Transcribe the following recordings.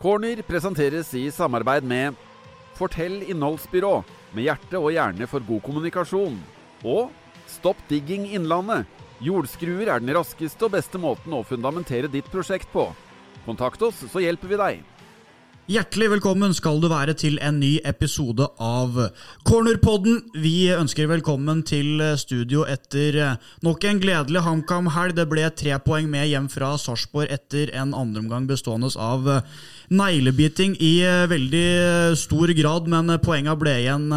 Corner presenteres i samarbeid med Fortell innholdsbyrå, med hjerte og hjerne for god kommunikasjon. Og Stopp Digging Innlandet. Jordskruer er den raskeste og beste måten å fundamentere ditt prosjekt på. Kontakt oss, så hjelper vi deg. Hjertelig velkommen skal du være til en ny episode av Cornerpodden. Vi ønsker velkommen til studio etter nok en gledelig HamKam-helg. Det ble tre poeng med hjem fra Sarpsborg etter en andreomgang bestående av neglebiting i veldig stor grad, men poenga ble, igjen,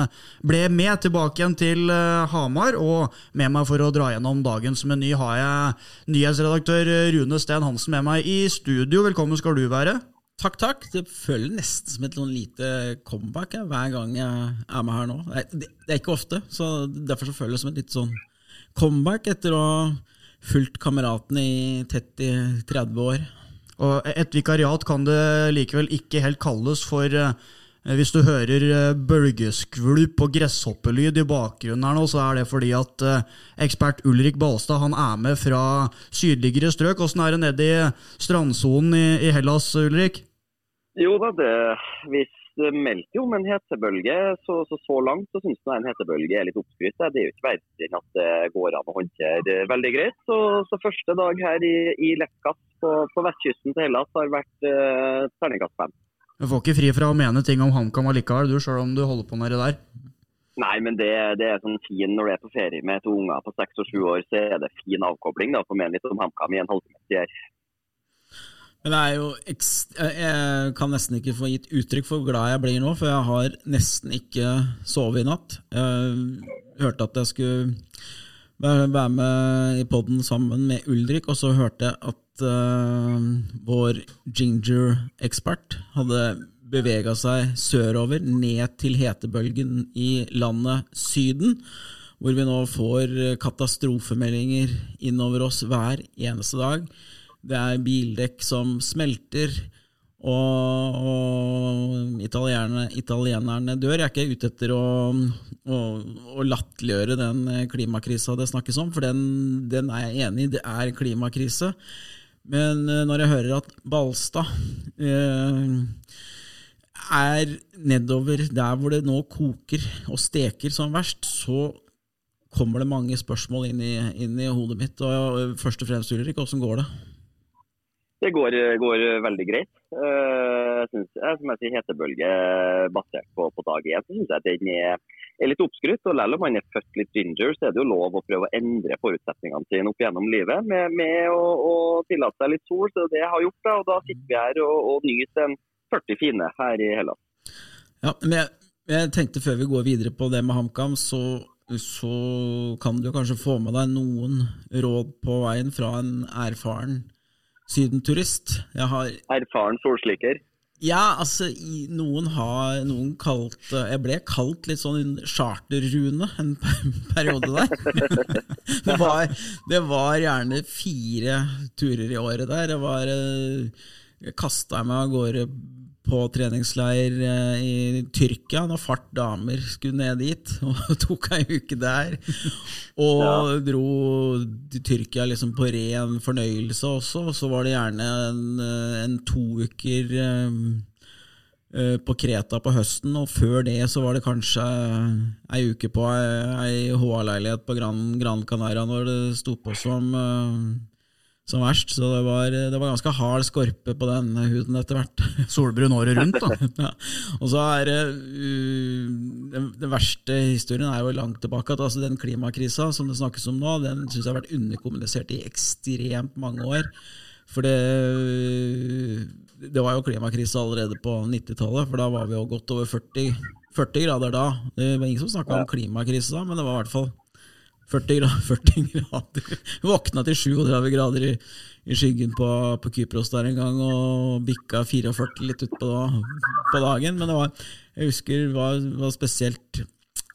ble med tilbake igjen til Hamar. Og med meg for å dra gjennom dagens meny har jeg nyhetsredaktør Rune Steen Hansen med meg i studio. Velkommen skal du være. Takk, takk. Det føles nesten som et lite comeback jeg, hver gang jeg er med her nå. Det, er ikke ofte, så derfor så føles det som et litt sånn comeback etter å ha fulgt kameratene i tett i 30 år. Og et vikariat kan det likevel ikke helt kalles, for hvis du hører bølgeskvulp og gresshoppelyd i bakgrunnen her nå, så er det fordi at ekspert Ulrik Balstad han er med fra sydligere strøk. Åssen er det nede i strandsonen i, Hellas, Ulrik? Jo da, det, hvis det meldte jo om en hetebølge. Så, så, så langt så syns jeg en hetebølge er litt oppskrytt. Det er jo ikke verre enn at det går an å håndtere veldig greit. Så, så første dag her i, i Lekkas på, på, vestkysten til Hellas har vært eh, terningkast fem. Du får ikke fri fra å mene ting om HamKam allikevel, du, sjøl om du holder på med det der? Nei, men det, det, er sånn fin når du er på ferie med to unger på seks og sju år, så er det fin avkobling da, å få mene litt om HamKam i en halvtime. Men det er jo Jeg kan nesten ikke få gitt uttrykk for hvor glad jeg blir nå, for jeg har nesten ikke sovet i natt. Jeg hørte at jeg skulle være med i poden sammen med Ulrik, og så hørte jeg at uh, vår ginger-ekspert hadde bevega seg sørover, ned til hetebølgen i landet Syden, hvor vi nå får katastrofemeldinger innover oss hver eneste dag. Det er bildekk som smelter, og, og italienerne, dør. Jeg er ikke ute etter å, å, å latterliggjøre den klimakrisa det snakkes om, for den, den, er jeg enig i. Det er klimakrise. Men når jeg hører at Balstad eh, er nedover der hvor det nå koker og steker som verst, så kommer det mange spørsmål inn i, inn i hodet mitt. Og først og fremst, Ulrik, åssen går det? Det går, går, veldig greit. Uh, synes jeg, som jeg sier, hetebølge basert på, på dag én, syns jeg den er, er litt oppskrytt. Og selv om man er født litt ginger, så er det jo lov å prøve å endre forutsetningene sine opp gjennom livet med, med å, å, tillate seg litt sol. Så det jeg har gjort, da, og da sitter vi her og, og nyter en 40 fine her i Hellas. Ja, men jeg, jeg, tenkte før vi går videre på det med HamKam, så, så kan du kanskje få med deg noen råd på veien fra en erfaren sydenturist. Jeg har Erfaren solsliker? Ja, altså, noen har noen kalt Jeg ble kalt litt sånn charterrune en periode der. det, var, det var gjerne fire turer i året der. Det var Jeg kasta meg av gårde på treningsleir i Tyrkia når Fart damer skulle ned dit, og tok ei uke der. Og ja. dro til Tyrkia liksom på ren fornøyelse også. Og så var det gjerne en, en to uker uh, på Kreta på høsten, og før det så var det kanskje ei uke på ei, ei HA-leilighet på Gran, Gran, Canaria når det sto på som som verst. Så det var, det var, ganske hard skorpe på den huden etter hvert. Solbrun året rundt, da. ja. Og så er det uh, den, den, verste historien er jo langt tilbake. at altså Den klimakrisa som det snakkes om nå, den syns jeg har vært underkommunisert i ekstremt mange år. For det, det var jo klimakrise allerede på 90-tallet, for da var vi jo godt over 40, 40 grader da. Det var ingen som snakka om klimakrise da, men det var i hvert fall 40 grader. 40 grader. Våkna til 37 grader i, i skyggen på, på, Kypros der en gang og bikka 44 litt utpå på dagen. Men var, jeg husker det var, var spesielt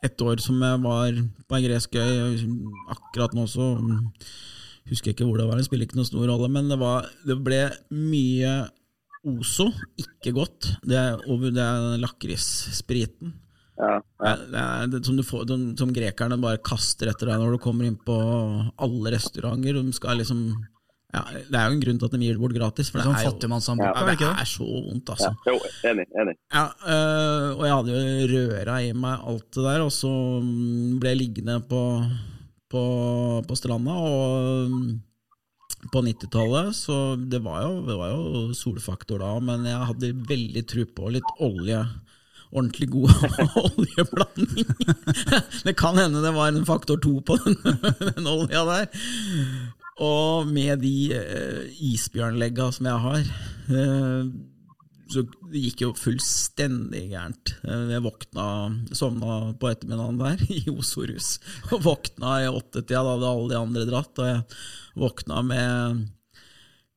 et år som jeg var på en gresk øy. Akkurat nå så husker jeg ikke hvor det var, det spiller ikke noen stor rolle. Men det, var, det ble mye Ozo, ikke godt. Det er, det er lakrisspriten. Ja, ja. Det, som, får, de, som, grekerne bare kaster etter deg når du kommer inn på alle restauranter. De skal liksom Ja, Det er jo en grunn til at de gir det bort gratis. For det Sånn er jo ja, er det det det? er så vondt, Ja, altså. jo, enig. enig. Ja, øh, og jeg hadde jo røra i meg alt det der, og så mm, ble jeg liggende på, på, på stranda. Og mm, på 90-tallet, så det var, jo, det var jo solfaktor da, men jeg hadde veldig tro på litt olje. Ordentlig god oljeblanding. det kan hende det var en faktor to på den, den olja der. Og med de eh, isbjørnlegga som jeg har, eh, så det gikk jo fullstendig gærent. Eh, Jeg våkna, sovna på ettermiddagen der i Osorus, og våkna i åttetida, da hadde alle de andre dratt, og jeg våkna med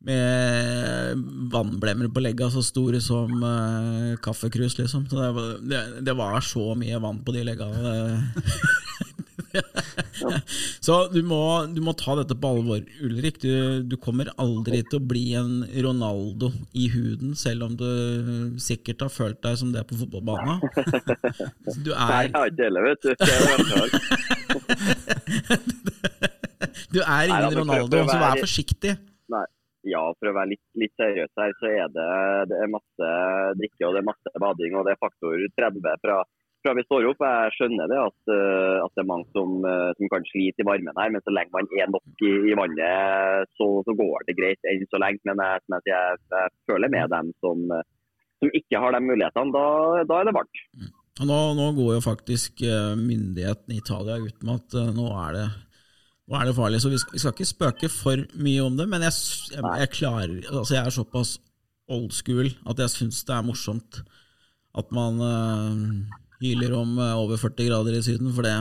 med vannblemmer på legga så store som uh, kaffekrus, liksom. Så det, var- det, det var så mye vann på de legga. så du må, du må ta dette på alvor, Ulrik. Du, du kommer aldri til å bli en Ronaldo i huden, selv om du sikkert har følt deg som det på fotballbanen. Du Nei, er, jeg har ikke det, vet du. Du er ingen men Ronaldo, så vær forsiktig. Nei. Ja, for å være litt, litt seriøs her, så er det, det er masse drikke og det er masse bading. Og det er faktor 30 fra, fra vi står opp. Jeg skjønner det at, eh, at det er mange som, eh, som kan slite i varmen her. Men så lenge man er nok i, i vannet, så, så går det greit enn så lenge. Men jeg, jeg, jeg, føler med dem som, som ikke har de mulighetene. Da, da er det varmt. Nå, nå går jo faktisk eh, myndighetene i Italia ut med at nå er det nå er det farlig, så vi skal, vi skal ikke spøke for mye om det. Men jeg, jeg, jeg klarer Altså jeg er såpass old school at jeg syns det er morsomt at man uh, hyler om uh, over 40 grader i Syden, for det,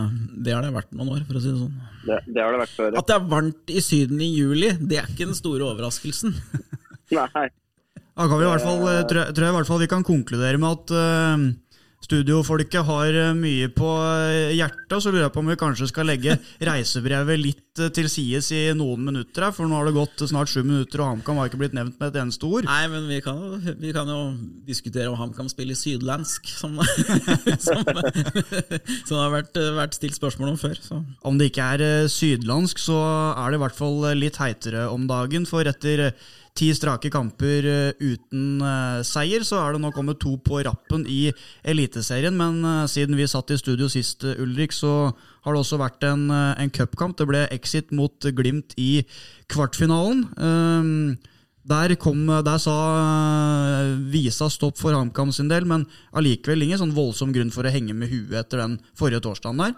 det har det vært noen år, for å si det sånn. Det, det har det vært før. At det er varmt i Syden i juli, det er ikke den store overraskelsen. Nei. Da kan vi i hvert fall, eh, tror jeg, tror jeg i hvert fall vi kan konkludere med at eh, studiofolket har eh, mye på eh, hjertet, så lurer jeg på om vi kanskje skal legge reisebrevet litt eh, til sides i noen minutter her, for nå har det gått snart sju minutter, og HamKam har ikke blitt nevnt med et eneste ord. Nei, men vi kan, vi kan jo diskutere om HamKam spiller spille sydlandsk, som, som, som det har vært, vært stilt spørsmål om før. Så. Om det ikke er sydlandsk, så er det i hvert fall litt heitere om dagen. For etter ti strake kamper eh, uten eh, seier, så er det nå kommet to på rappen i Eliteserien. Men eh, siden vi satt i studio sist, Ulrik, så har det også vært en, en cupkamp. Det ble exit mot Glimt i kvartfinalen. Ehm, der, kom, der sa Visa stopp for HamKam sin del, men allikevel ingen sånn voldsom grunn for å henge med huet etter den forrige torsdagen der.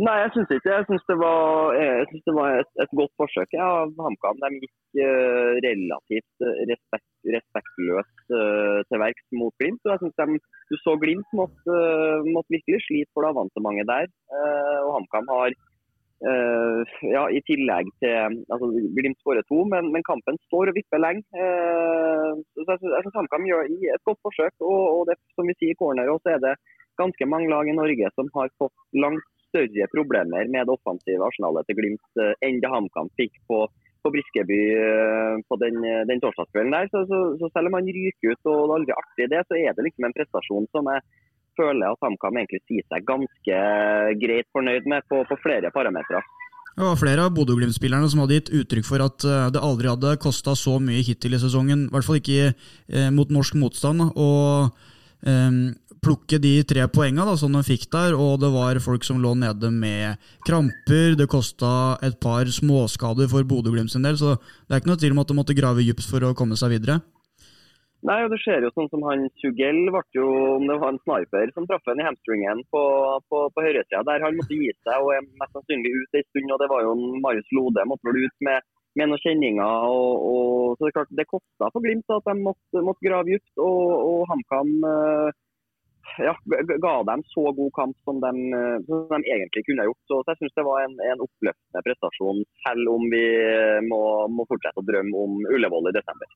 Nei, jeg syns ikke Jeg syns det var, jeg synes det var et, et godt forsøk ja, av HamKam. De gikk uh, relativt eh, respekt, respektløst uh, til verks mot Glimt. og jeg synes de, Du så Glimt måtte, uh, måtte virkelig slite, for det avansementet der. Eh, og HamKam har eh, ja, I tillegg til altså Glimt skårer to, men, men kampen står og vipper lenge. Eh, så jeg synes- HamKam gjør et godt forsøk. Og, og det, som vi sier i corner, så er det ganske mange lag i Norge som har fått langt større problemer med det offensive arsenalet til Glimt eh, enn det HamKam fikk på, på Briskeby eh, på den, eh, den torsdagskvelden der. Så, så, så selv om han ryker ut og det er aldri artig det, så er det liksom en prestasjon som jeg føler at HamKam egentlig sier seg ganske greit fornøyd med på, på flere parametere. Det var flere av Bodø-Glimt-spillerne som hadde gitt uttrykk for at det aldri hadde kosta så mye hittil i sesongen, i hvert fall ikke mot norsk motstand, og plukke de tre poenga da, som de fikk der. Og det var folk som lå nede med kramper, det kosta et par småskader for Bodø-Glimt sin del, så det er ikke noe tvil om at de måtte grave dypt for å komme seg videre. Nei, og det skjer jo sånn som han Sugell ble jo, om det var en sniper som traff en i hamstringen på, på, på høyresida der. Han måtte gi seg og er mest sannsynlig ut en stund. og Det var jo Marius Lode måtte vel ut med, med noen kjenninger. Og, og, så Det er klart det kosta for Glimt at de måtte, måtte grave dypt. Og, og HamKam eh, ja, ga- dem så god kamp som de, eh, som de egentlig kunne gjort. Så jeg syns det var en, en oppløftende prestasjon, selv om vi må, må fortsette å drømme om Ullevål i desember.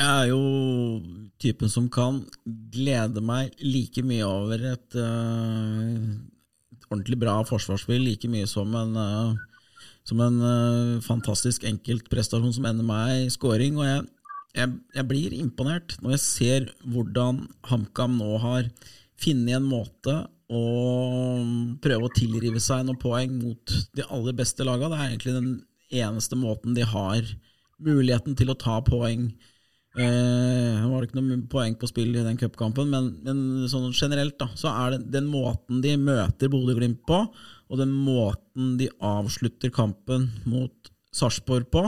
Jeg er jo typen som kan glede meg like mye over et uh, ordentlig bra forsvarsspill, like mye som en, uh, som en uh, fantastisk enkeltprestasjon som ender med i scoring. Og jeg, jeg, jeg blir imponert når jeg ser hvordan HamKam nå har funnet en måte å prøve å tilrive seg noen poeng mot de aller beste lagene. Det er egentlig den eneste måten de har muligheten til å ta poeng. Eh, var ikke noe poeng på spill i den cupkampen, men, men sånn generelt da, så er det den måten de møter Bodø-Glimt på, og den måten de avslutter kampen mot Sarpsborg på,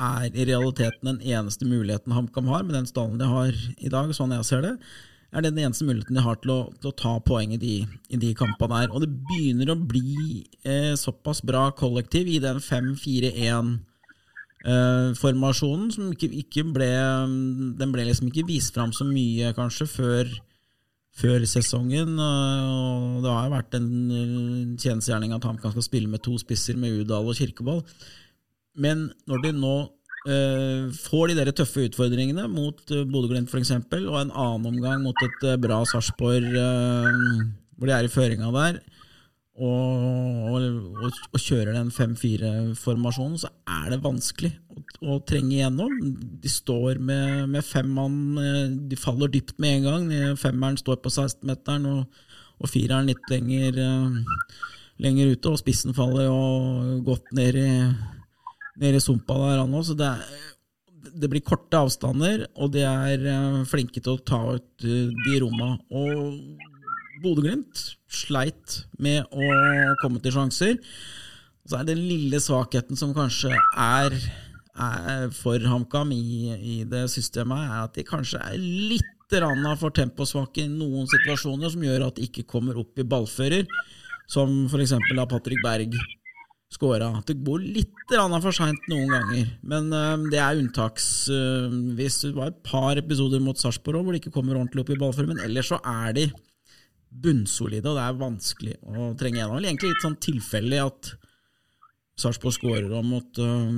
er i realiteten den eneste muligheten HamKam har, med den stallen de har i dag, sånn jeg ser det, er det den eneste muligheten de har til å, til å ta poeng i de, i de kampene der. Og det begynner å bli eh, såpass bra kollektiv i den 5-4-1 eh, som ikke, ikke, ble Den ble liksom ikke vist fram så mye, kanskje, før, før sesongen. Og det har jo vært en kjensgjerning at HamKam skal spille med to spisser, med Udal og Kirkeball. Men når de nå eh, får de der tøffe utfordringene mot uh, Bodø-Glimt f.eks., og en annen omgang mot et uh, bra Sarpsborg, uh, hvor de er i føringa der, og, og, og, kjører den 5-4-formasjonen, så er det vanskelig å, å, trenge igjennom. De står med, med fem mann, de faller dypt med en gang. Femmeren står på 16-meteren, og, og fireren litt lenger, lenger ute, og spissen faller jo godt ned i nede i sumpa der òg, så det, er, det, blir korte avstander, og de er uh, flinke til å ta ut uh, de romma. Og Bodø-Glimt sleit med å komme til sjanser. Så er den lille svakheten som kanskje er, er for HamKam i, i, det systemet, er at de kanskje er litt for temposvake i noen situasjoner, som gjør at de ikke kommer opp i ballfører, som f.eks. av Patrick Berg skåra. Det går litt for seint noen ganger, men uh, det er unntaksvis. Uh, det var et par episoder mot Sarpsborg hvor de ikke kommer ordentlig opp i ballformen. men ellers så er de bunnsolide, og det er vanskelig å trenge gjennom. Egentlig litt sånn tilfeldig at Sarpsborg skårer om mot, uh,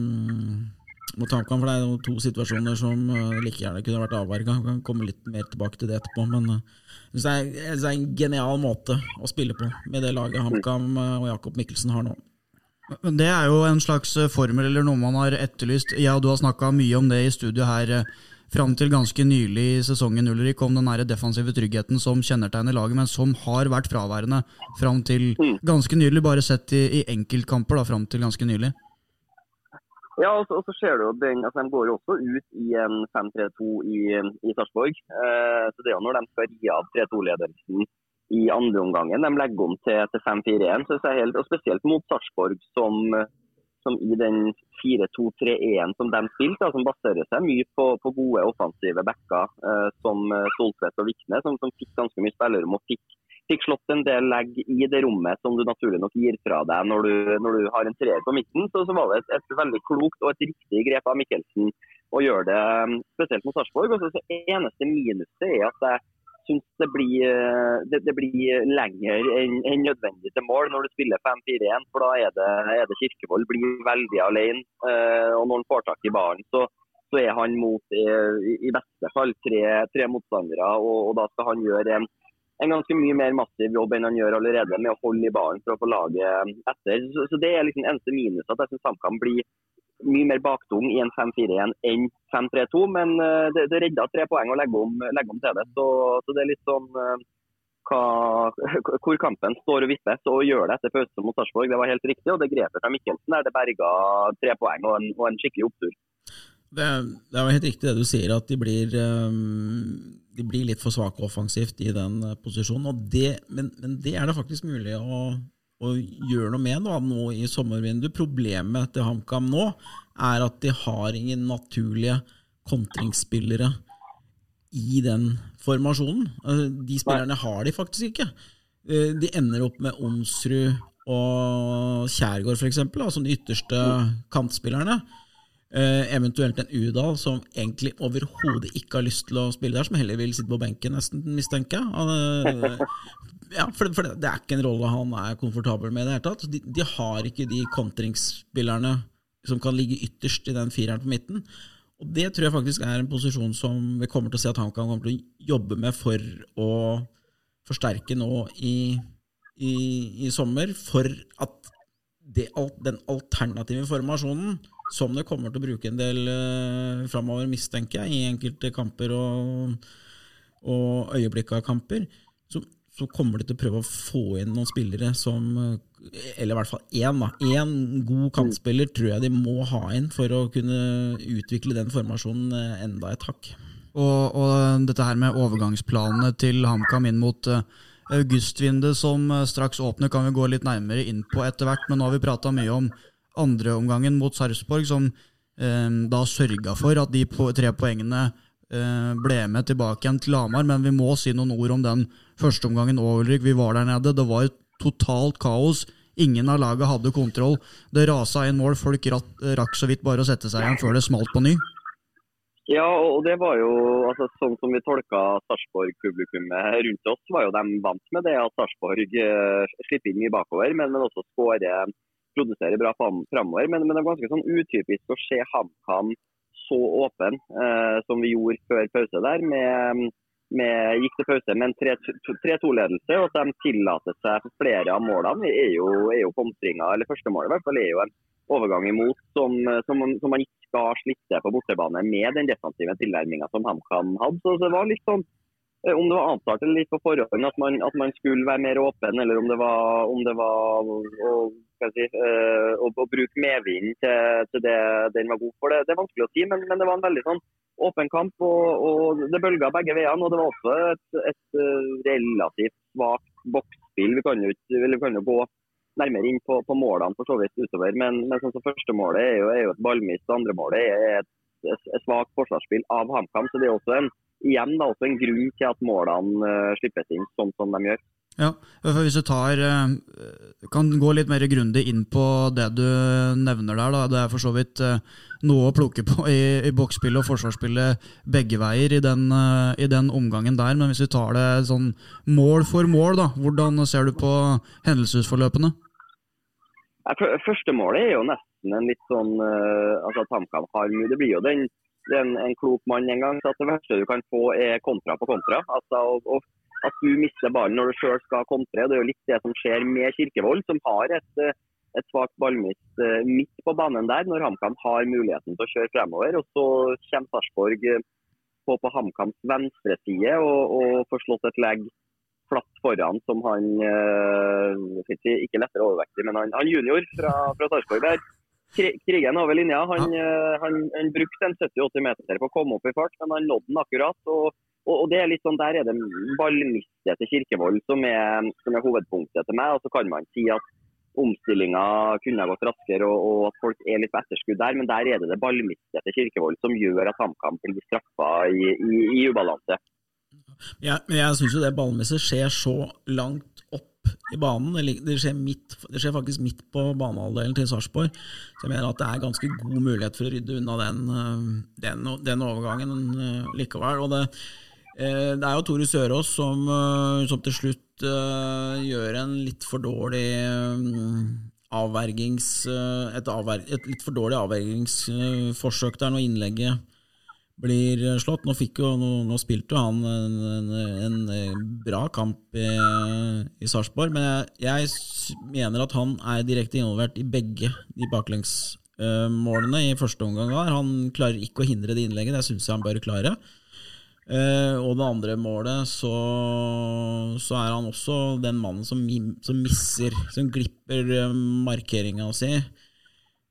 mot HamKam, for det er to situasjoner som like gjerne kunne vært avverga. Kan komme litt mer tilbake til det etterpå, men det, er, det er en genial måte å spille på med det laget HamKam og Jakob Mikkelsen har nå. Det er jo en slags eh, formel eller noe man har etterlyst. Jeg og du har snakka mye om det i studio her eh, fram til ganske nylig i sesongen, Ulrik, om den nære defensive tryggheten som kjennetegner laget, men som har vært fraværende fram til mm. ganske nylig. Bare sett i, i enkeltkamper da, fram til ganske nylig. Ja, og så, og så ser du jo den, altså De går jo også ut i en 5-3-2 i, i Sarpsborg. Eh, så det er jo når de skal ri av 3-2-ledelsen i andre omgangen. De legger om til, til 5-4-1. og Spesielt mot Sarpsborg, som, som, i den 4-2-3-1 som de spilte, som baserer seg mye på, på gode offensive backer eh, som Soltvedt og Vikne, som, som, fikk ganske mye spillerom og fikk, fikk, slått en del legg i det rommet som du naturlig nok gir fra deg når du, når du har en treer på midten. Så, så var det et, et, veldig klokt og et riktig grep av Mikkelsen å gjøre det spesielt mot Sarpsborg. Så eneste minuset er at jeg syns det blir, eh, det, det blir lenger enn en nødvendig til mål når du spiller 5-4-1. For da er det, er det Kirkevold blir veldig alene. Eh, og når han får tak i ballen, så, så, er han mot eh, i, beste fall tre, tre motstandere. Og, og, da skal han gjøre en, en, ganske mye mer massiv jobb enn han gjør allerede med å holde i ballen for å få laget etter. Så, så det er liksom eneste minus at jeg syns HamKam blir mye mer baktung i en 5-4-1 enn 5-3-2. Men eh, det, det redda tre poeng å legge om, legge om til det. Så, så, det er litt sånn eh, hva, hvor kampen står og vipper. Så gjør det etter pause mot Sarpsborg, det var helt riktig. Og det grepet fra Mikkelsen der det berga tre poeng og en, og en skikkelig opptur. Det, det er jo helt riktig det du sier, at de blir, um, de blir litt for svake offensivt i den posisjonen. Det, men, men, det er det faktisk mulig å, å gjøre noe med da, nå i sommervinduet. Problemet til HamKam nå er at de har ingen naturlige kontringsspillere i den formasjonen. Altså, de spillerne har de faktisk ikke. Eh, de ender opp med Onsrud og Kjærgaard, f.eks., som de ytterste kantspillerne. Uh, eventuelt en Udal som egentlig overhodet ikke har lyst til å spille der, som heller vil sitte på benken, nesten, mistenker jeg. Ja, for, for det, det, er ikke en rolle han er komfortabel med i det hele tatt. De, de, har ikke de kontringsspillerne som kan ligge ytterst i den fireren på midten. Og Det tror jeg faktisk er en posisjon som vi kommer til å se at han kan komme til å jobbe med for å forsterke nå i, i, i sommer, for at det, den alternative formasjonen, som det kommer til å bruke en del uh, framover, mistenker jeg, i enkelte kamper og, og øyeblikk av kamper, som så kommer de til å prøve å få inn noen spillere som Eller i hvert fall én, da. Én god kantspiller tror jeg de må ha inn for å kunne utvikle den formasjonen enda et hakk. Og, og dette her med overgangsplanene til HamKam inn mot augustvinduet som straks åpner, kan vi gå litt nærmere inn på etter hvert. Men nå har vi prata mye om andreomgangen mot Sarpsborg, som eh, da sørga for at de tre poengene ble med tilbake igjen til Hamar. Men vi må si noen ord om den førsteomgangen Overlik. Vi var der nede. Det var totalt kaos. Ingen av laget hadde kontroll. Det rasa inn mål. Folk rakk så vidt bare å sette seg igjen før det smalt på ny. Ja, og det var jo altså, sånn som vi tolka Sarpsborg-publikummet rundt oss, var jo de vant med det at Sarpsborg uh, slipper inn mye bakover, men, men også skårer, produserer bra framover. Men, men, det er ganske sånn utypisk å se HamKam så åpen eh, som vi gjorde før pause der. med, med gikk til pause med en 3-2-ledelse, og at de tillater seg flere av målene, er jo, er jo pomstringa. Eller første målet i hvert fall er jo en overgang imot som, som, som man ikke skal slippe på bortebane med den defensive tilnærminga som HamKam hadde. Så det var litt sånn om det var avtalt litt på forhånd at man, at man, skulle være mer åpen, eller om det var, om det var å, si, uh, å, å, bruke medvind til, til, det den var god for. Det, det er vanskelig å si, men, men, det var en veldig sånn åpen kamp. Og, og det bølga begge veiene. Og det var også et, et eh, relativt svakt boksspill. Vi kan jo, vi gå nærmere inn på, på målene for så vidt utover. Men, men sånn som første målet er jo, er jo et ballmist, andre målet er et, et, et svakt forsvarsspill av HamKam. Så det er også en, igjen da, også en grunn til at målene uh, slippes inn sånn som de gjør. Ja, for Hvis du tar, eh, kan gå litt mer grundig inn på det du nevner der. da, Det er for så vidt eh, noe å plukke på i, i boksspillet og forsvarsspillet begge veier i den, i den, omgangen der. Men hvis vi tar det sånn mål for mål, da, hvordan ser du på hendelsesforløpene? Første målet er jo nesten en litt sånn altså HamKam har mye. Det blir jo den, den, en klok mann en gang. så at Det verste du kan få er kontra på kontra. altså og, og At du mister ballen når du sjøl skal kontre. Det er jo litt det som skjer med Kirkevold, som har et, eh, et svakt ballmist uh, midt på banen der, når HamKam har muligheten til å kjøre fremover. og Så kommer Sarpsborg på, på HamKams venstre side og, og får slått et legg flatt foran som han Ikke lettere overvektig, men han, han junior fra, fra Sarpsborg der. Krigen over linja. Han, uh, han, han brukte en 70-80 meter på å komme opp i fart, men han nådde den akkurat. og, og, og det er litt sånn, Der er det ballmistet til Kirkevold som er, som er hovedpunktet til meg. og Så kan man si at omstillinga kunne ha gått raskere og, og, at folk er litt på etterskudd der, men der er det det ballmistet til Kirkevold som gjør at HamKam blir straffa i, i, i ubalanse. Ja, men jeg syns jo det ballmisset skjer så langt i banen. Det skjer, midt, det skjer faktisk midt på banehalvdelen til Sarpsborg. Så jeg mener at det er ganske god mulighet for å rydde unna den, øh, den, den overgangen øh, likevel. Og det, øh, det er jo Tore Sørås som, som til slutt gjør en litt for dårlig avvergings, et, avver, et litt for dårlig avvergingsforsøk der når innlegget blir slått. Nå, jo, nå, nå spilte jo han en, en, en, bra kamp i, i Sarpsborg, men jeg, jeg, mener at han er direkte involvert i begge de baklengsmålene i første omgang. Han klarer ikke å hindre det innlegget, det syns jeg han bør klare. Og det andre målet, så, så, er han også den mannen som, som misser, som glipper markeringa si.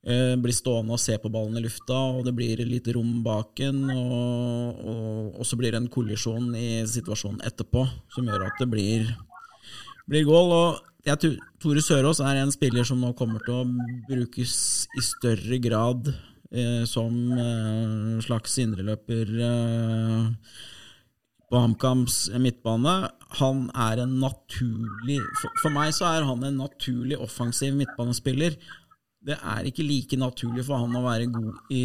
Eh, blir stående og se på ballen i lufta, og det blir litt rom bak den. Og, og, og, så blir det en kollisjon i situasjonen etterpå som gjør at det blir, blir goal. Og jeg, Tore Sørås er en spiller som nå kommer til å brukes i større grad eh, som eh, slags indreløper eh, på HamKams midtbane. Han er en naturlig for, meg så er han en naturlig offensiv midtbanespiller det er ikke like naturlig for han å være god i,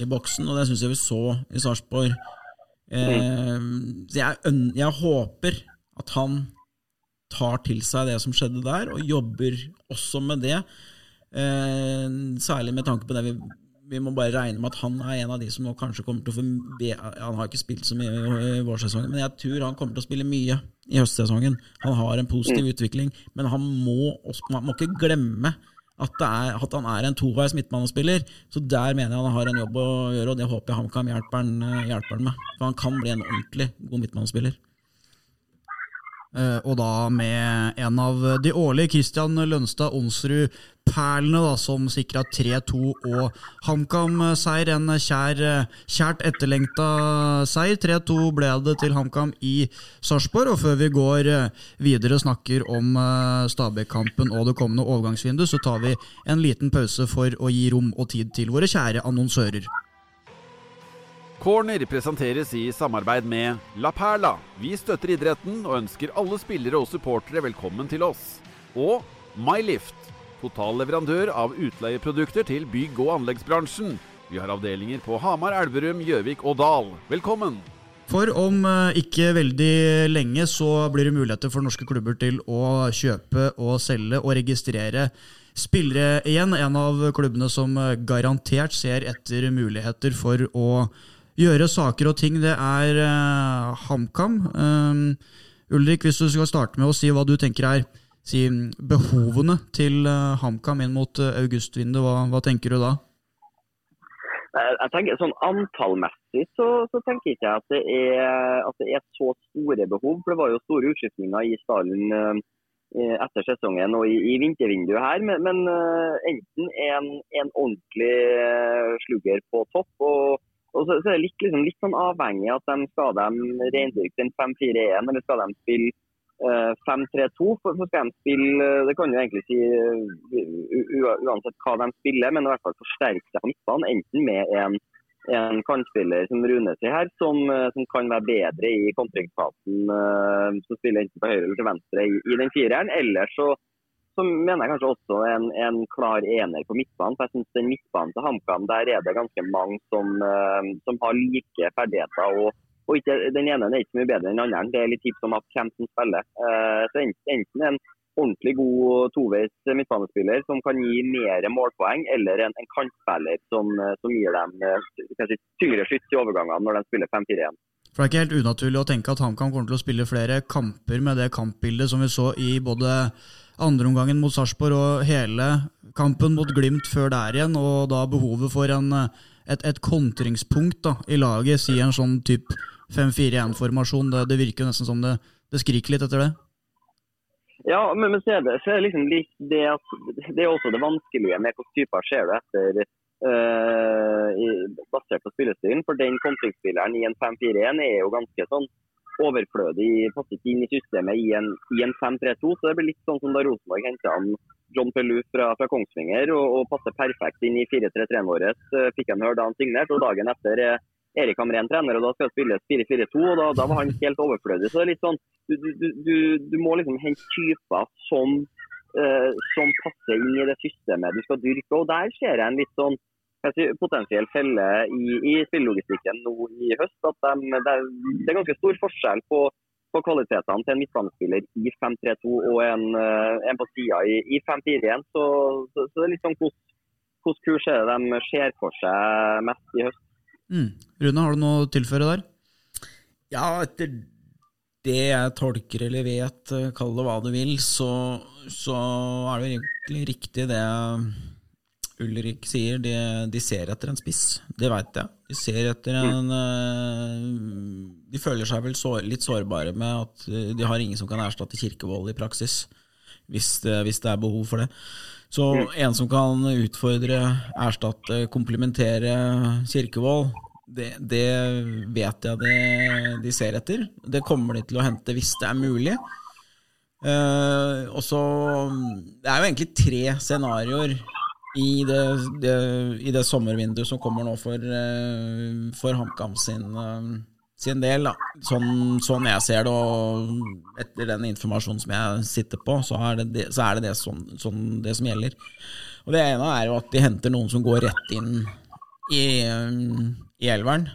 i boksen, og det syns jeg vi så i Sarpsborg. Eh, jeg, jeg, håper at han tar til seg det som skjedde der, og jobber også med det. Eh, særlig med tanke på det vi, vi må bare regne med at han er en av de som nå kanskje kommer til å få Han har ikke spilt så mye i vårsesongen, men jeg tror han kommer til å spille mye i høstsesongen. Han har en positiv mm. utvikling, men han må, også, man må ikke glemme at, er, at, han er en toveis midtbanespiller. Så der mener jeg han har en jobb å gjøre, og det håper jeg HamKam hjelper, hjelper han med. For han kan bli en ordentlig god midtbanespiller. Eh, og da med en av de årlige Christian Lønstad Onsrud-perlene, da, som sikra 3-2 og HamKam-seier. En kjær, kjært etterlengta seier. 3-2 ble det til HamKam i Sarpsborg. Og før vi går videre og snakker om Stabæk-kampen og det kommende overgangsvinduet, så tar vi en liten pause for å gi rom og tid til våre kjære annonsører. Corner presenteres i samarbeid med La Perla. Vi støtter idretten og ønsker alle spillere og supportere velkommen til oss. Og Mylift, totalleverandør av utleieprodukter til bygg- og anleggsbransjen. Vi har avdelinger på Hamar, Elverum, Gjøvik og Dal. Velkommen! For om eh, ikke veldig lenge så blir det muligheter for norske klubber til å kjøpe og selge og registrere spillere igjen. En av klubbene som eh, garantert ser etter muligheter for å gjøre saker og ting, det er uh, HamKam. Um, Ulrik, hvis du skal starte med å si hva du tenker er si, behovene til uh, HamKam inn mot uh, augustvinduet, hva, hva, tenker du da? Jeg tenker sånn Antallmessig så, så tenker jeg ikke at det, er, at det er så store behov. for Det var jo store utskiftninger i stallen etter sesongen og i, i vintervinduet her. Men, men enten en, en ordentlig slugger på topp og og så, så er det litt, liksom, litt sånn avhengig at de skal de reindyrke den 5-4-1, eller skal de spille uh, eh, 5-3-2. For, skal de spille, det kan jo egentlig si uh, uansett hva de spiller, men i hvert fall forsterke seg på midtbanen. Enten med en, en kantspiller som Rune sier her, som, uh, som, kan være bedre i kontringsfasen, som spiller enten på høyre eller til venstre i, i den fireren. Eller så så mener jeg kanskje også en, en klar ener på midtbanen. for jeg synes den Midtbanen til HamKam der er det ganske mange som, uh, som har like ferdigheter. og, og ikke, Den ene er ikke mye bedre enn den andre. Det er litt tips om at hvem som spiller. Uh, så Enten en ordentlig god toveis midtbanespiller som kan gi mer målpoeng, eller en, en kantspiller som, eh, som, gir dem si, tyngre skyts i overgangene når de spiller 5-4-1. For Det er ikke helt unaturlig å tenke at HamKam kommer til å spille flere kamper med det kampbildet som vi så i både andreomgangen mot Sarpsborg og hele kampen mot Glimt før der igjen, og da behovet for en, et, et, kontringspunkt da, i laget, si en sånn type 5-4-1-formasjon. Det, det, virker nesten som det, det, skriker litt etter det. Ja, men, men så er det, så er det liksom litt det at det er også det vanskelige med hvilke typer ser du etter uh, i, basert på spillestilen. For den kontringsspilleren i en 5-4-1 er jo ganske sånn overflødig, passer ikke inn i systemet i en, en 5-3-2. Så det blir litt sånn som da Rosenborg henta John Pelou fra, fra, Kongsvinger og, og, passer perfekt inn i 4-3-3-en vår. Eh, fikk han høre da han signerte, og dagen etter er Erik Hamren trener, og da skal det spilles 4-4-2. og da, da, var han helt overflødig. Så det er litt sånn, du, du, du, du må liksom hente typer som, uh, som passer inn i det systemet du skal dyrke. og Der ser jeg en litt sånn potensiell felle i, i spillelogistikken nå i høst. at de, det, er, det, er, ganske stor forskjell på, på kvalitetene til en midtbanespiller i 5-3-2 og en, eh, en, på sida i, i 5-4-1. Så, så, så, det er litt sånn hvordan kurs er det de ser for seg mest i høst. Mm. Rune, har du noe å tilføre der? Ja, etter det jeg tolker eller vet, kall det hva du vil, så, så er det egentlig riktig det Ulrik sier, de, de, ser etter en spiss. Det veit jeg. De ser etter en uh, De føler seg vel så, litt sårbare med at de har ingen som kan erstatte Kirkevold i praksis, hvis det, hvis det er behov for det. Så en som kan utfordre, erstatte, komplementere Kirkevold, det, det, vet jeg det, de ser etter. Det kommer de til å hente hvis det er mulig. Uh, og så Det er jo egentlig tre scenarioer i det, det, i det, sommervinduet som kommer nå for, eh, for HamKam sin, eh, sin, del. Da. Sånn, sånn, jeg ser det, og etter den informasjonen som jeg sitter på, så er det det, er det, sånn, sånn det som gjelder. Og Det ene er jo at de henter noen som går rett inn i, i elveren.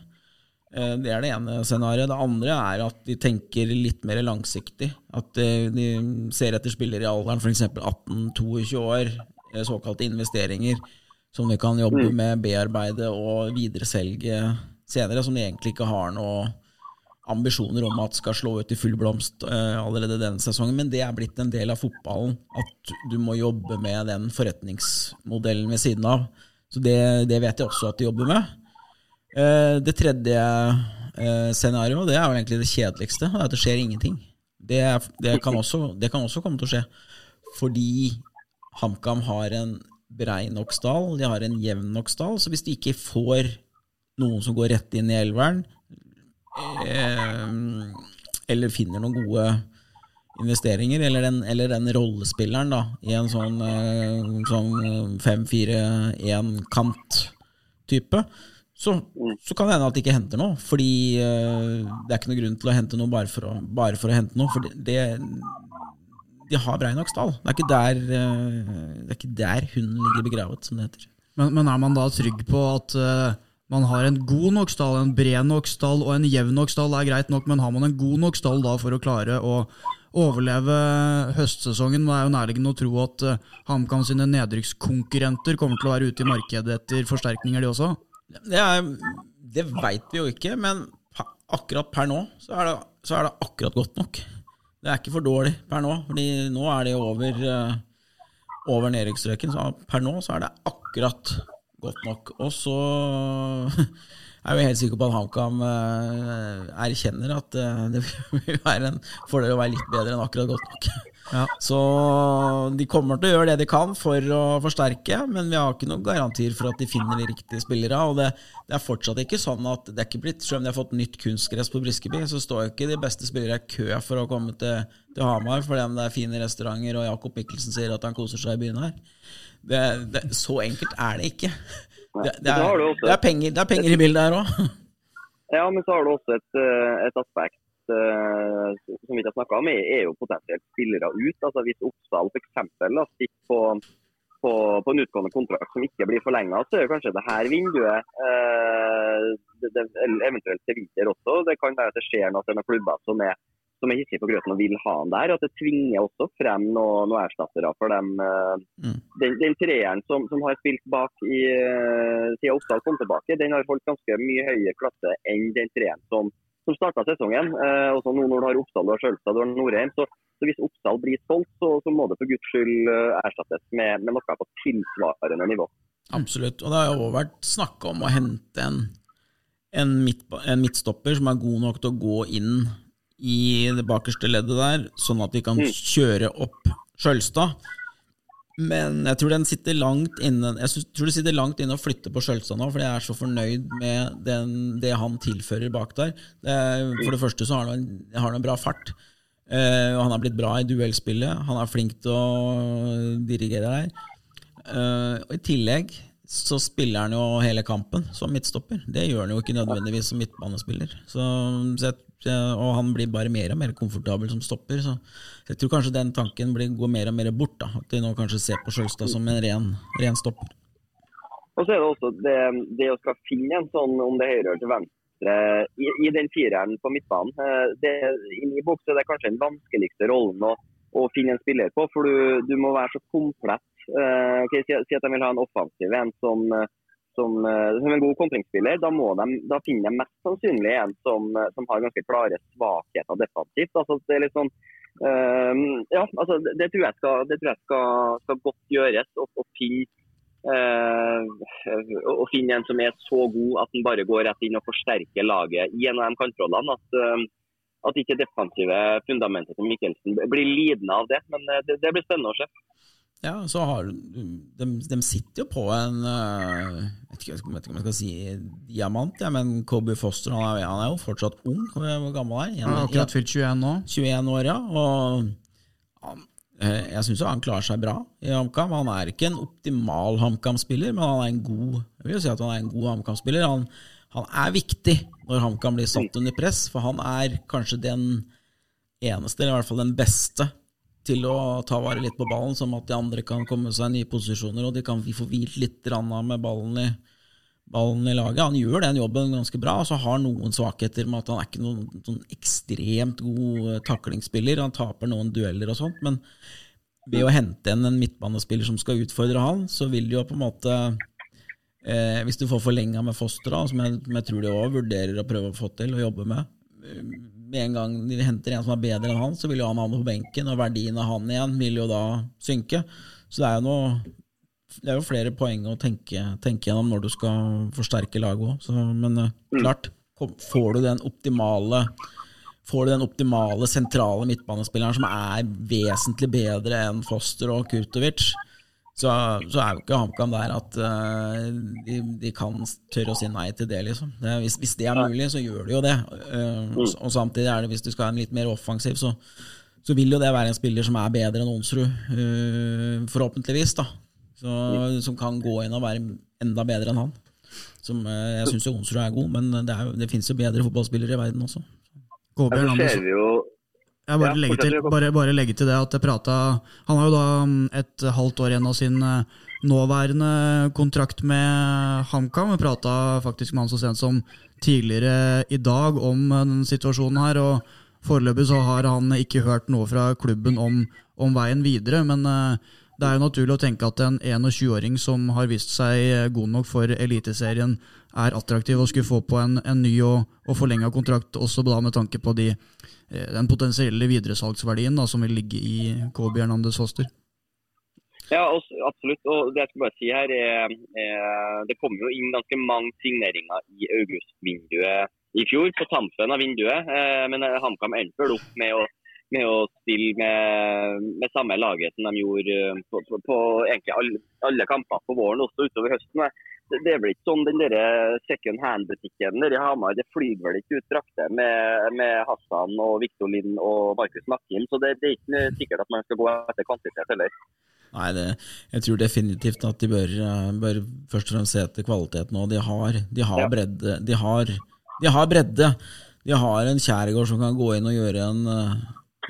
Eh, det er det ene scenarioet. Det andre er at de tenker litt mer langsiktig. At de ser etter spillere i alderen f.eks. 18-22 år, Eh, såkalte investeringer som vi kan jobbe mm. med, bearbeide og videreselge senere, som de egentlig ikke har noen ambisjoner om at skal slå ut i full blomst uh, allerede denne sesongen. Men det er blitt en del av fotballen, at du må jobbe med den forretningsmodellen ved siden av. Så det, det vet jeg også at de jobber med. Uh, det tredje scenarioet, det er jo egentlig det kjedeligste, at det skjer ingenting. Det, det, kan også, det kan også komme til å skje. Fordi HamKam har en brei nok stall, de har en jevn nok stall, så hvis de ikke får noen som går rett inn i elveren, eh, eller finner noen gode investeringer, eller den, eller den rollespilleren da, i en sånn, eh, sånn 5-4-1-kant-type, så, så, kan det hende at de ikke henter noe. Fordi eh, det er ikke noe grunn til å hente noe bare for å, bare for å hente noe. For det, de har brei nok stall. Det er ikke der, eh, det er ikke der hunden ligger begravet, som det heter. Men, men, er man da trygg på at uh, man har en god nok stall, en bred nok stall og en jevn nok stall er greit nok, men har man en god nok stall da for å klare å overleve høstsesongen? Det er jo nærliggende å tro at uh, HamKam sine nedrykkskonkurrenter kommer til å være ute i markedet etter forsterkninger, de også? Det, er, det veit vi jo ikke, men akkurat per nå så er, det, så er det akkurat godt nok. Det er ikke for dårlig per nå, fordi nå er det over, uh, over nedrykksstreken. Så per nå så er det akkurat godt nok. Og så er vi helt sikker på at HamKam uh, erkjenner at uh, det vil være en fordel å være litt bedre enn akkurat godt nok. Ja. Så de kommer til å gjøre det de kan for å forsterke, men vi har ikke noen garantier for at de finner de riktige spillere. Og det, det er fortsatt ikke sånn at det er ikke blitt, selv om de har fått nytt kunstgress på Briskeby, så står ikke de beste spillere i kø for å komme til, til Hamar fordi det er fine restauranter og Jakob Mikkelsen sier at han koser seg i byen her. Det, det, så enkelt er det ikke. Det, det er, er, penger, det er penger i bildet her òg. Ja, men så har du også et, eh, et aspekt som vi ikke har snakka om, er, jo potensielt spillere ut. Altså Hvis Oppsal f.eks. sitter på, på, på, en utgående kontrakt som ikke blir forlenga, så er kanskje det her vinduet uh, det, det, eventuelt til vinter også. Det kan være at det skjer noe med klubber som er som er hissige på grøten og vil ha han der. At det tvinger også frem noen noe erstattere for dem. Uh, mm. Den, den treeren som, som, har spilt bak i uh, siden Oppsal kom tilbake, den har holdt ganske mye høyere klasse enn den treeren som som starta sesongen. Eh, også nå når du har Oppsal, du har Sjølstad og Norheim. Så, så, hvis Oppsal blir solgt, så, så, må det for guds skyld eh, erstattes med, med noe på tilsvarende nivå. Absolutt. Og det har jo vært snakka om å hente en, en, midt, en, midtstopper som er god nok til å gå inn i det bakerste leddet der, sånn at de kan mm. kjøre opp Sjølstad. Men jeg tror den sitter langt innen, Jeg tror det sitter langt inne å flytte på Skjølstad nå, fordi jeg er så fornøyd med den, det han tilfører bak der. For det første så har han, har han en bra fart. Uh, han har blitt bra i duellspillet. Han er flink til å dirigere der. Uh, og I tillegg så spiller han jo hele kampen som midtstopper. Det gjør han jo ikke nødvendigvis som midtbanespiller. Så, så jeg og han blir bare mer og mer komfortabel som stopper. Så jeg tror kanskje den tanken blir, går mer og mer bort. Da. At de nå kanskje ser på Sjølstad som en ren, ren, stopper. Og så er det også det, det å skal finne en sånn, om det er høyre til venstre, i, i den fireren på midtbanen. Eh, det, I min er det kanskje den vanskeligste rollen å, å finne en spiller på, for du, du må være så komplett. Uh, okay, si, si, at de vil ha en offensiv en som uh, som, eh, som, en god kontringsspiller, da, de, da, finner de mest sannsynlig en som, eh, som har ganske klare svakheter defensivt. Altså, det er litt sånn, uh, ja, altså, det, tror jeg skal, tror jeg skal, skal godt gjøres. å finne uh, å finne en som er så god at han bare går rett inn og forsterker laget av de kantrollene. At, uh, at ikke defensive fundamentet til Mikkelsen blir lidende av det. Men det, det blir spennende å se. Ja, så har de, de sitter jo på en uh, Jeg vet ikke, om jeg skal si diamant, ja, men Kobe Foster han er, han er, jo fortsatt ung. Hvor gammel er han? Akkurat fylt 21 nå. 21 år, ja. Og han, eh, jeg syns han klarer seg bra i HamKam. Han er ikke en optimal HamKam-spiller, men han er en god jeg vil si at han er en god HamKam-spiller. Han, han, er viktig når HamKam blir satt under press, for han er kanskje den eneste, eller i hvert fall den beste til å ta vare litt på ballen, som at de andre kan komme seg i nye posisjoner, og de kan få hvilt litt med ballen i, ballen i, laget. Han gjør den jobben ganske bra, og så har noen svakheter med at han er ikke noen sånn ekstremt god eh, taklingsspiller. Han taper noen dueller og sånt, men ved å hente inn en midtbanespiller som skal utfordre han, så vil det jo på en måte eh, Hvis du får forlenga med Foster, som jeg, jeg tror de òg vurderer å prøve å få til å jobbe med med en gang de henter en som er bedre enn han, så vil jo han havne på benken, og verdien av han igjen vil jo da synke. Så det er jo noe det er jo flere poeng å tenke, tenke gjennom når du skal forsterke laget òg. Men uh, klart, får du den optimale får du den optimale, sentrale midtbanespilleren som er vesentlig bedre enn Foster og Kurtovic, så, så er jo ikke HamKam der at uh, de, de, kan tørre å si nei til det, liksom. Det, hvis, hvis, det er mulig, så gjør de jo det. Uh, og, og, samtidig er det, hvis du skal ha en litt mer offensiv, så, så vil jo det være en spiller som er bedre enn Onsrud, uh, forhåpentligvis, da. Så, som kan gå inn og være enda bedre enn han. Som, jeg syns jo Onsrud er god, men det, er, det finnes jo bedre fotballspillere i verden også. Gåber, ja, jeg bare, ja, legge til, bare, bare, legge til, det at jeg prata Han har jo da mm, et halvt år igjen av sin eh, nåværende kontrakt med HamKam. Vi prata faktisk med han så sent som tidligere i dag om eh, denne situasjonen her. og Foreløpig så har han ikke hørt noe fra klubben om, om veien videre. Men uh, det er jo naturlig å tenke at en 21-åring som har vist seg god nok for Eliteserien, er attraktiv og skulle få på en, en ny og, og forlenga kontrakt, også da med tanke på de Eh, den potensielle videresalgsverdien da, som vil ligge i KB Hernandez Foster? Ja, absolutt. Og det jeg skal bare si her er, er Det kom jo inn ganske mange signeringer i augustvinduet i fjor, på tampen av vinduet. Eh, men HamKam endte vel opp med å, med å stille med, med, samme laget som de gjorde eh, på, på, på egentlig alle, alle kamper på våren, også utover høsten det er vel ikke sånn den der second hand-butikken i Hamar. Det flyr vel ikke ut drakter med, med, Hassan og Victor Lind og Markus Nakkim. Så det, det, er ikke sikkert at man skal gå etter kvantitet heller. Nei, det, jeg tror definitivt at de bør, bør, først og fremst se etter kvalitet nå. De har, de har ja. bredde. De har, de har, bredde. De har en Kjærgaard som kan gå inn og gjøre en,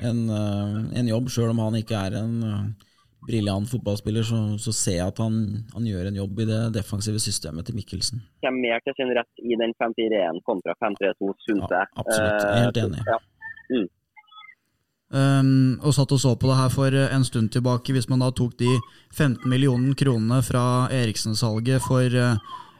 en, en jobb, sjøl om han ikke er en briljant fotballspiller, så, så, ser jeg at han, han, gjør en jobb i det defensive systemet til Mikkelsen. Kommer mer til sin rett i den 5-4-1 kontra 5-3-2, syns jeg. Ja, absolutt, jeg er helt enig. Uh, ja. mm. Um, og satt og så på det her for en stund tilbake. Hvis man da tok de 15 millioner kronene fra Eriksen-salget for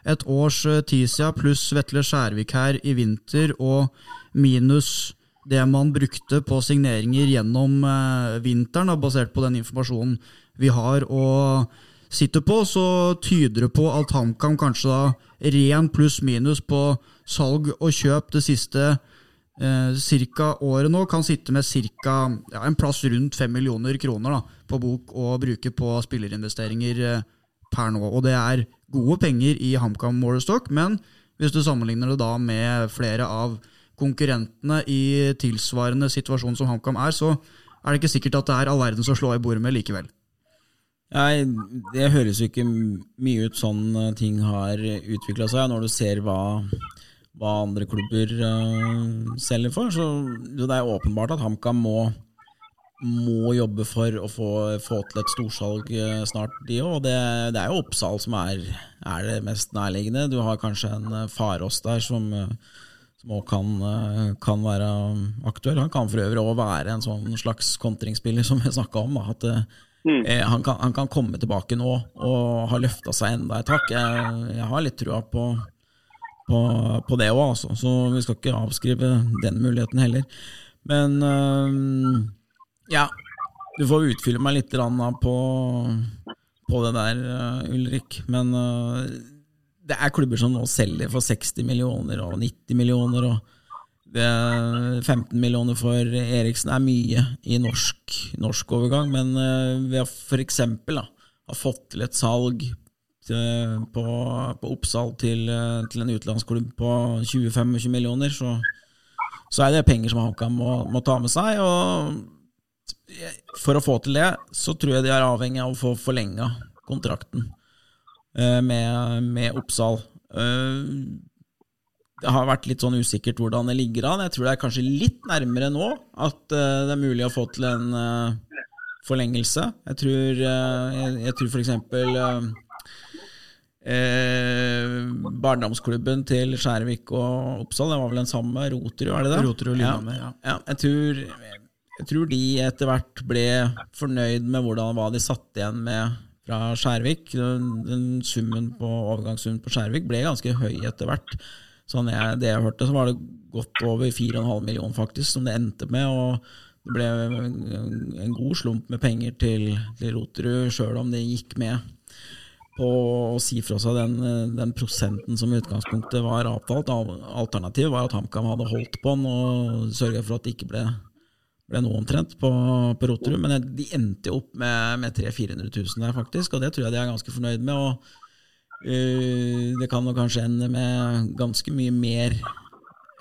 et års tid siden, pluss Vetle Skjærvik her i vinter, og minus det man brukte på signeringer gjennom eh, vinteren, basert på den informasjonen vi har og sitter på, så tyder det på at HamKam kanskje da ren pluss-minus på salg og kjøp det siste eh, cirka året nå kan sitte med cirka ja, en plass rundt fem millioner kroner da, på bok å bruke på spillerinvesteringer eh, per nå. Og det er gode penger i HamKam Morestock, men hvis du sammenligner det da med flere av konkurrentene i tilsvarende situasjon som HamKam er, så er det ikke sikkert at det er all verdens å slå i bordet med likevel. Nei, Det høres jo ikke mye ut sånn eh, ting har utvikla seg, når du ser hva, hva andre klubber uh, selger for. Så det er åpenbart at HamKam må, må jobbe for å få, få til et storsalg uh, snart, de òg. Det, det, er jo Oppsal som er, er, det mest nærliggende. Du har kanskje en Farås der som uh, som òg kan, eh, kan, være aktuell. Han kan for øvrig òg være en sånn slags kontringsspiller som vi snakka om. Da, at eh, mm. eh, han, kan, han, kan, komme tilbake nå og ha løfta seg enda et hakk. Jeg, jeg, har litt trua på, på, på det òg, altså. så vi skal ikke avskrive den muligheten heller. Men øh, ja, du får utfylle meg litt på, på det der, Ulrik. Men øh, det er klubber som nå selger for 60 millioner og 90 millioner. og 15 millioner for Eriksen er mye i norsk, norsk overgang, men uh, vi har f.eks. har fått til et salg til, på, på, Oppsal til, uh, til, en utenlandsklubb på 20-25 millioner, så, så, er det penger som HamKam må, må, ta med seg. og For å få til det, så tror jeg de er avhengig av å få forlenga kontrakten. Eh, med, med Oppsal. Eh, det har vært litt sånn usikkert hvordan det ligger an. Jeg tror det er kanskje litt nærmere nå at eh, det er mulig å få til en forlengelse. Jeg tror, jeg, jeg tror f.eks. Eh, barndomsklubben til Skjærvik og Oppsal, det var vel den samme? Roterud, er det det? Roterud Lillehammer, ja. ja. jeg, tror, jeg tror de etter hvert ble fornøyd med hvordan, hva de satt igjen med fra Skjærvik. Den på overgangssummen på Skjærvik ble ganske høy etter hvert. Sånn jeg, det jeg hørte, så var det godt over 4,5 millioner faktisk som det endte med. og det ble en god slump med penger til, til Roterud, sjøl om det gikk med, på å si fra seg den, den prosenten som i utgangspunktet var avtalt. Alternativet var at HamKam hadde holdt på den og sørga for at det ikke ble, ble noe omtrent på, på Roterud. Men de endte jo opp med, med 300 000-400 000 der, faktisk, og det tror jeg de er ganske fornøyd med. og uh, Det kan nok kanskje ende med ganske mye mer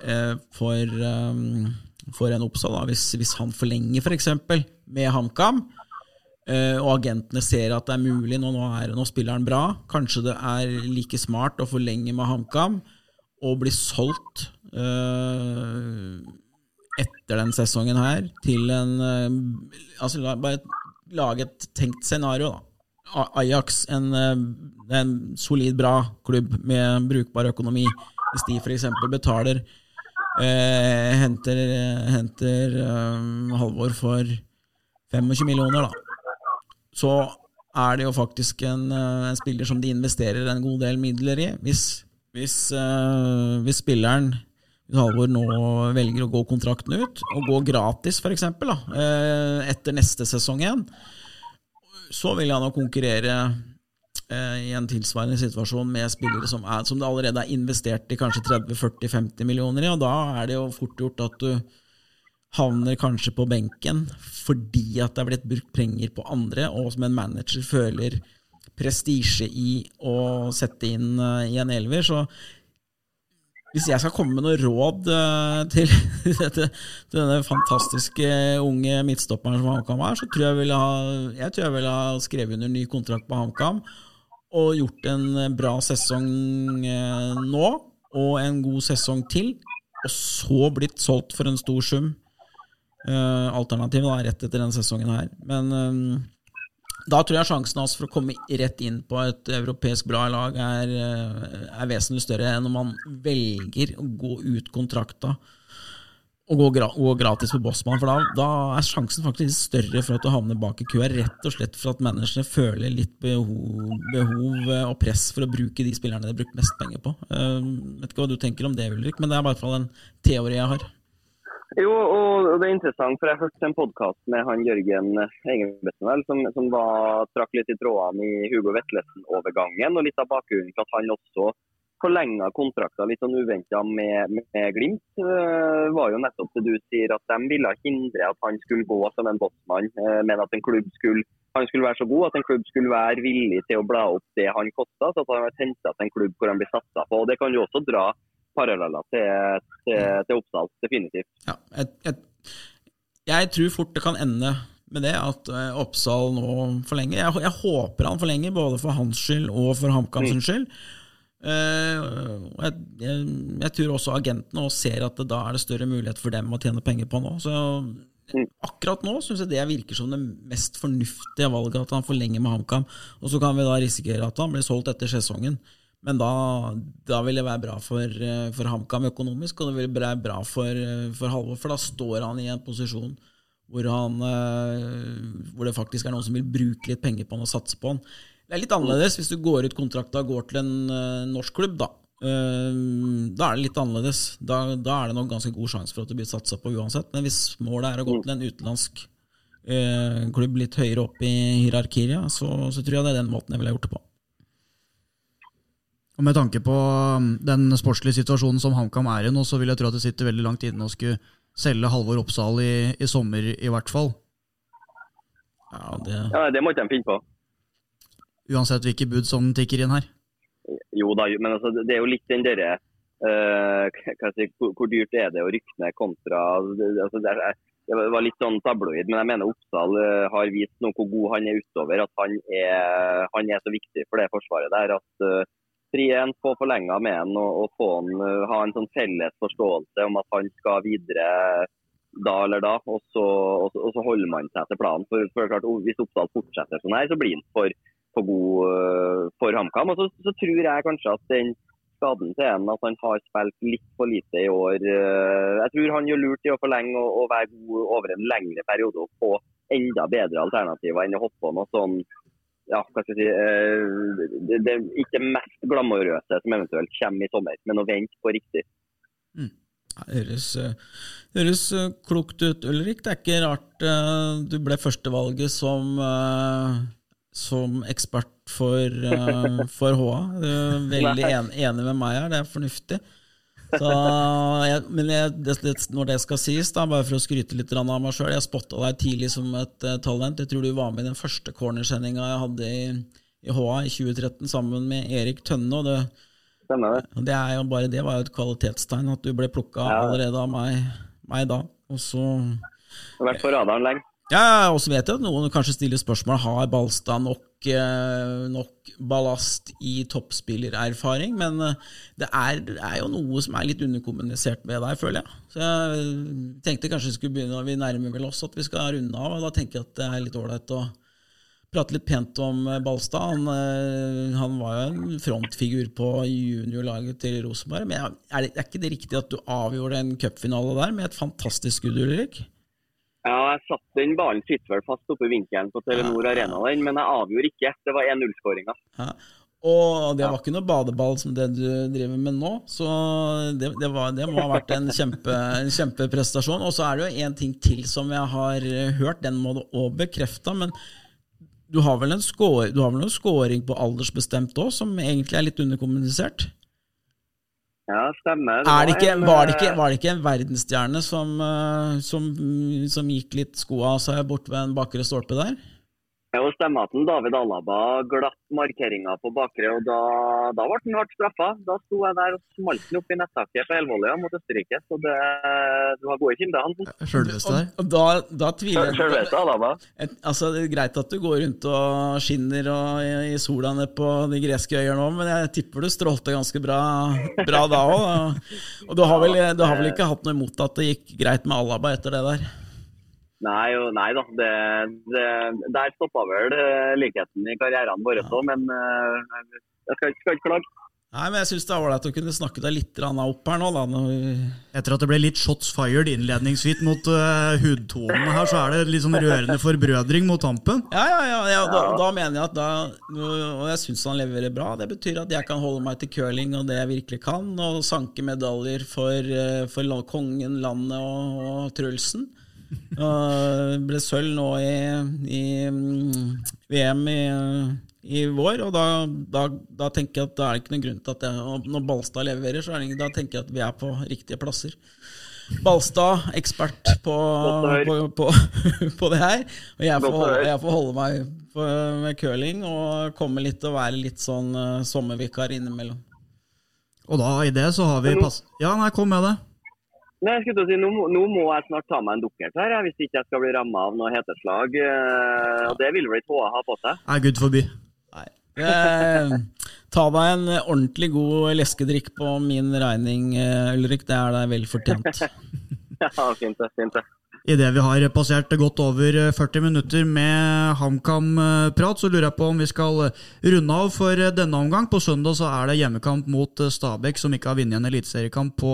uh, for, um, for en Oppsal, hvis, hvis, han forlenger f.eks. For med HamKam. Uh, og agentene ser at det er mulig, nå, nå, er, nå spiller han bra. Kanskje det er like smart å forlenge med HamKam og bli solgt uh, etter den sesongen her til en uh, Altså, bare lage et tenkt scenario, da. Ajax, en, en, solid, bra klubb med brukbar økonomi. Hvis de f.eks. betaler henter, henter Halvor for 25 millioner, da så er det jo faktisk en, eh, en, spiller som de investerer en god del midler i. Hvis, hvis, uh, hvis spilleren Halvor nå velger å gå kontrakten ut, og gå gratis f.eks. Uh, etter neste sesong igjen, så vil han jo konkurrere uh, i en tilsvarende situasjon med spillere som, er, som det allerede er investert i kanskje 30-40-50 millioner i, og da er det jo fort gjort at du havner kanskje på benken fordi at det er blitt brukt penger på andre, og som en manager føler prestisje i å sette inn uh, i en elver. Så hvis jeg skal komme med noe råd uh, til, til, denne fantastiske unge midtstopperen som HamKam er, så tror jeg, ville ha, jeg tror jeg ville ha skrevet under ny kontrakt på HamKam og gjort en bra sesong uh, nå, og en god sesong til, og så blitt solgt for en stor sum Uh, alternativet da, rett etter denne sesongen her. Men da tror jeg sjansen hans for å komme rett inn på et europeisk bra lag er, eh, er vesentlig større enn om man velger å gå ut kontrakta og gå, gra gå gratis på Bossmann. For da, da, er sjansen faktisk større for at du havner bak i køa, rett og slett for at managerne føler litt behov, behov, og press for å bruke de spillerne de har brukt mest penger på. Uh, vet ikke hva du tenker om det, Ulrik, men det er i hvert fall en teori jeg har. Jo, og det er interessant, for jeg hørte en podkast med han Jørgen Engebretsen som, som var, trakk litt i trådene i Hugo Vetlesen-overgangen. Og litt av bakgrunnen for at han også forlenga kontrakter litt sånn uventa med, med, Glimt, uh, var jo nettopp det du sier, at de ville hindre at han skulle gå som en botsmann, uh, men at en klubb skulle, han skulle være så god at en klubb skulle være villig til å bla opp det han kosta, så at han var henta til en klubb hvor han blir satsa på. og Det kan jo også dra paralleller til, til, til Oppsal, definitivt. Ja, et, et, jeg tror fort det kan ende med det, at eh, Oppsal nå forlenger. Jeg, jeg håper han forlenger, både for hans skyld og for HamKams mm. skyld. Uh, jeg, jeg, jeg, tror også agentene og ser at det, da er det større mulighet for dem å tjene penger på nå. Så mm. akkurat nå syns jeg det virker som det mest fornuftige valget, at han forlenger med HamKam. Og så kan vi da risikere at han blir solgt etter sesongen. Men da, da, vil det være bra for, eh, for HamKam økonomisk, og det vil være bra for, eh, for Halvor. For da står han i en posisjon hvor, han, eh, hvor, det faktisk er noen som vil bruke litt penger på han og satse på han. Det er litt annerledes hvis du går ut kontrakta og går til en norsk klubb, da. Da er det litt annerledes. Da, da er det nok ganske god sjanse for at du blir satsa på uansett. Men hvis målet er å gå til en utenlandsk klubb litt høyere opp i hierarkiet, så, så tror jeg det er den måten jeg ville gjort det på. Og Med tanke på um, den sportslige situasjonen som HamKam er i nå, så vil jeg tro at det sitter veldig langt inne å skulle selge Halvor Oppsal i, i, sommer, i hvert fall. Ja, det, ja, det må ikke de finne på. Uansett hvilke bud som tikker inn her? Jo da, men altså, det er jo litt den derre uh, si, hvor, hvor, dyrt er det å rykke ned kontra altså, det, er, det, var litt sånn tabloid, men jeg mener Oppsal uh, har vist noe hvor god han er utover. At han er, han er så viktig for det forsvaret der at uh, fri en, få forlenga med han og, og han, uh, ha en sånn felles forståelse om at han skal videre da eller da. Og så, og og så holder man seg til planen. For, for klart, Hvis Oppdal fortsetter sånn her, så blir han for, for god uh, for HamKam. Og så, så, tror jeg kanskje at den skaden til en, at han har spilt litt for lite i år. Uh, jeg tror han gjør lurt i å forlenge og, og være god over en lengre periode og få enda bedre alternativer enn å hoppe på noe sånn ja, hva skal jeg si, eh, det, det ikke mest glamorøse som eventuelt kommer i sommer, men å vente på riktig. Mm. Det høres, eh, høres, eh, klokt ut, Ulrik. Det er ikke rart du ble førstevalget som, som ekspert for, for HA. Du veldig en, enig med meg her, det er fornuftig. Så, jeg, men jeg, det, når det skal sies, da, bare for å skryte litt av meg sjøl Jeg spotta deg tidlig som et uh, talent. Jeg tror du var med i den første cornersendinga jeg hadde i, i HA i 2013 sammen med Erik Tønne. og det Stemmer det. Det, er jo bare, det var jo et kvalitetstegn, at du ble plukka ja. allerede av meg, meg da. Og så vært på radaren lenge. Ja, og så vet jeg at noen kanskje stiller spørsmål Har Balstad nok, eh, nok ballast i toppspillererfaring. Men eh, det er, det er, jo noe som er litt underkommunisert med deg, føler jeg. Så jeg tenkte kanskje vi skulle begynne, vi nærmer vel oss at vi skal runde av. og Da tenker jeg at det er litt ålreit å prate litt pent om eh, Balstad. Han, han, var jo en frontfigur på juniorlaget til Rosenborg. Men er, det, er ikke det riktig at du avgjorde en cupfinale der med et fantastisk skudd, Ulrik? Ja, jeg satt den ballen sitter vel fast oppe i vinkelen på Telenor ja, Arena, den, men jeg avgjorde ikke. Det var 1-0-skåringa. Ja. Og det var ikke noe badeball som det du driver med nå, så det, det, var, det må ha vært en, kjempe, en kjempeprestasjon. Og så er det jo en ting til som jeg har hørt, den må du òg bekrefte. Men du har vel en score, du har vel noen scoring på aldersbestemt òg, som egentlig er litt underkommunisert? Ja, stemmer. Det ikke, var, det ikke, var, det ikke, en verdensstjerne som, eh, som, som gikk litt skoa av seg bort ved en bakre stolpe der? Jo, stemmer at David Alaba glatt markeringa på bakre, og da, da ble han hardt straffa. Da sto jeg der og smalt den opp i nettaket på Elvollia mot Østerrike. Så det, du har gode kilder, Hansen. Sjølveste der? Og da, da tviler jeg Sjølveste Alaba. Altså, det er greit at du går rundt og skinner og i, i sola nede på de greske øyer nå, men jeg tipper du strålte ganske bra, bra da òg. Og du har, vel, du har vel ikke hatt noe imot at det gikk greit med Alaba etter det der? Nei, nei da. Det, det, der stoppa vel eh, likheten i karrieren våre òg, ja. men uh, jeg skal, skal, ikke klage. Nei, men jeg syns det er ålreit å kunne snakke deg litt opp her nå, da. Etter at det ble litt shots fired innledningsvis mot uh, hudtonene her, så er det litt sånn rørende forbrødring mot tampen? Ja, ja, ja. ja da, da, mener jeg at da Og jeg syns han leverer bra. Det betyr at jeg kan holde meg til curling og det jeg virkelig kan, og sanke medaljer for, for kongen, landet og, og Trulsen. Og ble sølv nå i, i VM i, i, vår, og da, da, da, tenker jeg at da er det ikke noen grunn til at jeg, Når Balstad leverer, så er det, da tenker jeg at vi er på riktige plasser. Balstad, ekspert på, på, på, på, det her. Og jeg får, holde, jeg får holde meg med curling og komme litt og være litt sånn uh, sommervikar innimellom. Og da i det så har vi pass... Ja, nei, kom med det. Nei, jeg skulle si, nå, nå, må jeg snart ta meg en dukkert her, hvis ikke jeg skal bli ramma av noe heteslag. Eh, og det vil vel ikke HA ha på seg? Nei, gud forby. Nei. Eh, ta deg en ordentlig god leskedrikk på min regning, eh, Ulrik. Det er deg vel fortjent. ja, fint det. Fint det. Idet vi har passert godt over 40 minutter med HamKam-prat, så lurer jeg på om vi skal runde av for denne omgang. På søndag så er det hjemmekamp mot Stabæk, som ikke har vunnet en eliteseriekamp på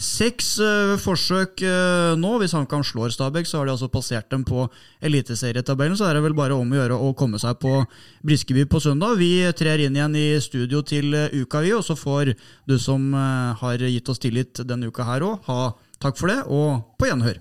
Seks uh, forsøk uh, nå. Hvis HamKam slår Stabæk, så har de altså passert dem på eliteserietabellen. Så er det vel bare om å gjøre å komme seg på Briskeby på søndag. Vi trer inn igjen i studio til uh, uka, vi. Og så får du som har gitt oss tillit denne uka her òg, ha takk for det, og på gjenhør.